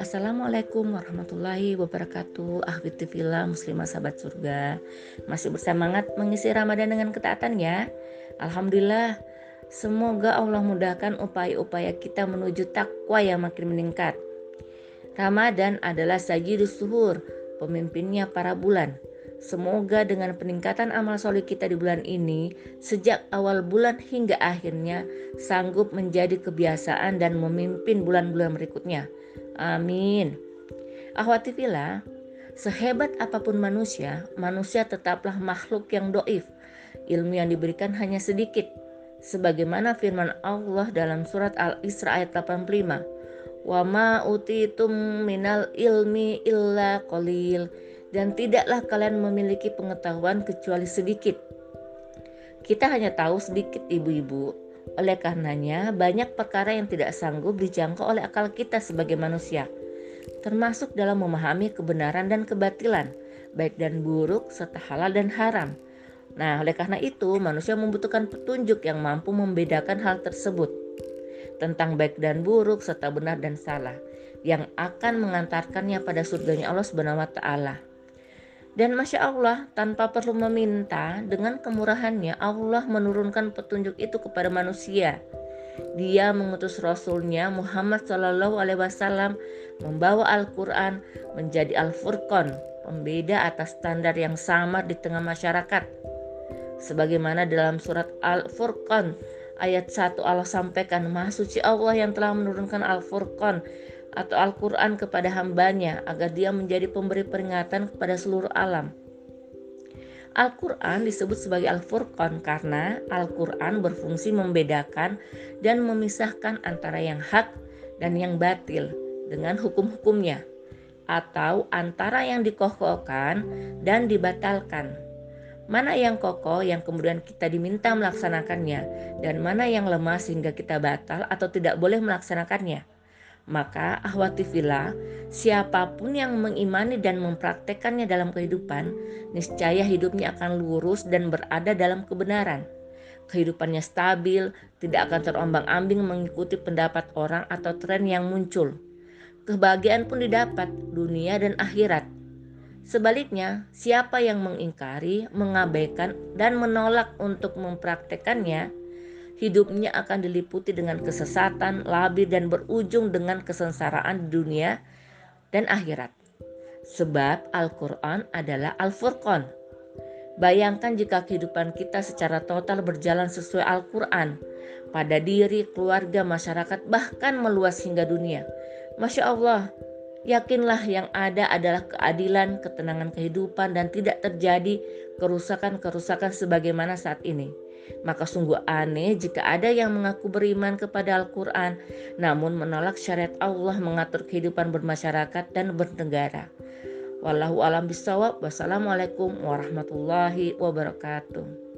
Assalamualaikum warahmatullahi wabarakatuh. Ahwiti Villa Muslimah Sahabat Surga. Masih bersemangat mengisi Ramadan dengan ketaatan ya? Alhamdulillah Semoga Allah mudahkan upaya-upaya kita menuju takwa yang makin meningkat. Ramadan adalah sajidus suhur Pemimpinnya para bulan Semoga dengan peningkatan amal soleh kita di bulan ini Sejak awal bulan hingga akhirnya Sanggup menjadi kebiasaan dan memimpin bulan-bulan berikutnya Amin. Ahwati sehebat apa pun manusia, manusia tetaplah makhluk yang doif. Ilmu yang diberikan hanya sedikit. Sebagaimana firman Allah dalam surat Al-Isra ayat 85. Wa ma utitum minal ilmi illa qalil dan tidaklah kalian memiliki pengetahuan kecuali sedikit. Kita hanya tahu sedikit ibu-ibu, oleh karenanya, banyak perkara yang tidak sanggup dijangkau oleh akal kita sebagai manusia, termasuk dalam memahami kebenaran dan kebatilan, baik dan buruk, serta halal dan haram. Nah, oleh karena itu, manusia membutuhkan petunjuk yang mampu membedakan hal tersebut tentang baik dan buruk, serta benar dan salah, yang akan mengantarkannya pada surganya Allah Subhanahu wa Ta'ala. Dan Masya Allah, tanpa perlu meminta, dengan kemurahannya Allah menurunkan petunjuk itu kepada manusia. Dia mengutus Rasulnya Muhammad Shallallahu Alaihi Wasallam membawa Al-Quran menjadi Al-Furqan, pembeda atas standar yang sama di tengah masyarakat. Sebagaimana dalam surat Al-Furqan ayat 1 Allah sampaikan, Maha suci Allah yang telah menurunkan Al-Furqan atau Al-Quran kepada hambanya agar dia menjadi pemberi peringatan kepada seluruh alam. Al-Quran disebut sebagai Al-Furqan karena Al-Quran berfungsi membedakan dan memisahkan antara yang hak dan yang batil dengan hukum-hukumnya atau antara yang dikokohkan dan dibatalkan. Mana yang kokoh yang kemudian kita diminta melaksanakannya dan mana yang lemah sehingga kita batal atau tidak boleh melaksanakannya. Maka ahwati villa, siapa pun yang mengimani dan mempraktekannya dalam kehidupan, niscaya hidupnya akan lurus dan berada dalam kebenaran. Kehidupannya stabil, tidak akan terombang-ambing mengikuti pendapat orang atau tren yang muncul. Kebahagiaan pun didapat dunia dan akhirat. Sebaliknya, siapa yang mengingkari, mengabaikan, dan menolak untuk mempraktekannya, hidupnya akan diliputi dengan kesesatan, labil dan berujung dengan kesengsaraan di dunia dan akhirat. Sebab Al-Quran adalah Al-Furqan. Bayangkan jika kehidupan kita secara total berjalan sesuai Al-Quran pada diri, keluarga, masyarakat, bahkan meluas hingga dunia. Masya Allah, yakinlah yang ada adalah keadilan, ketenangan kehidupan, dan tidak terjadi kerusakan-kerusakan sebagaimana saat ini. Maka sungguh aneh jika ada yang mengaku beriman kepada Al-Quran namun menolak syariat Allah mengatur kehidupan bermasyarakat dan bernegara. Wallahu alam bisawab. Wassalamualaikum warahmatullahi wabarakatuh.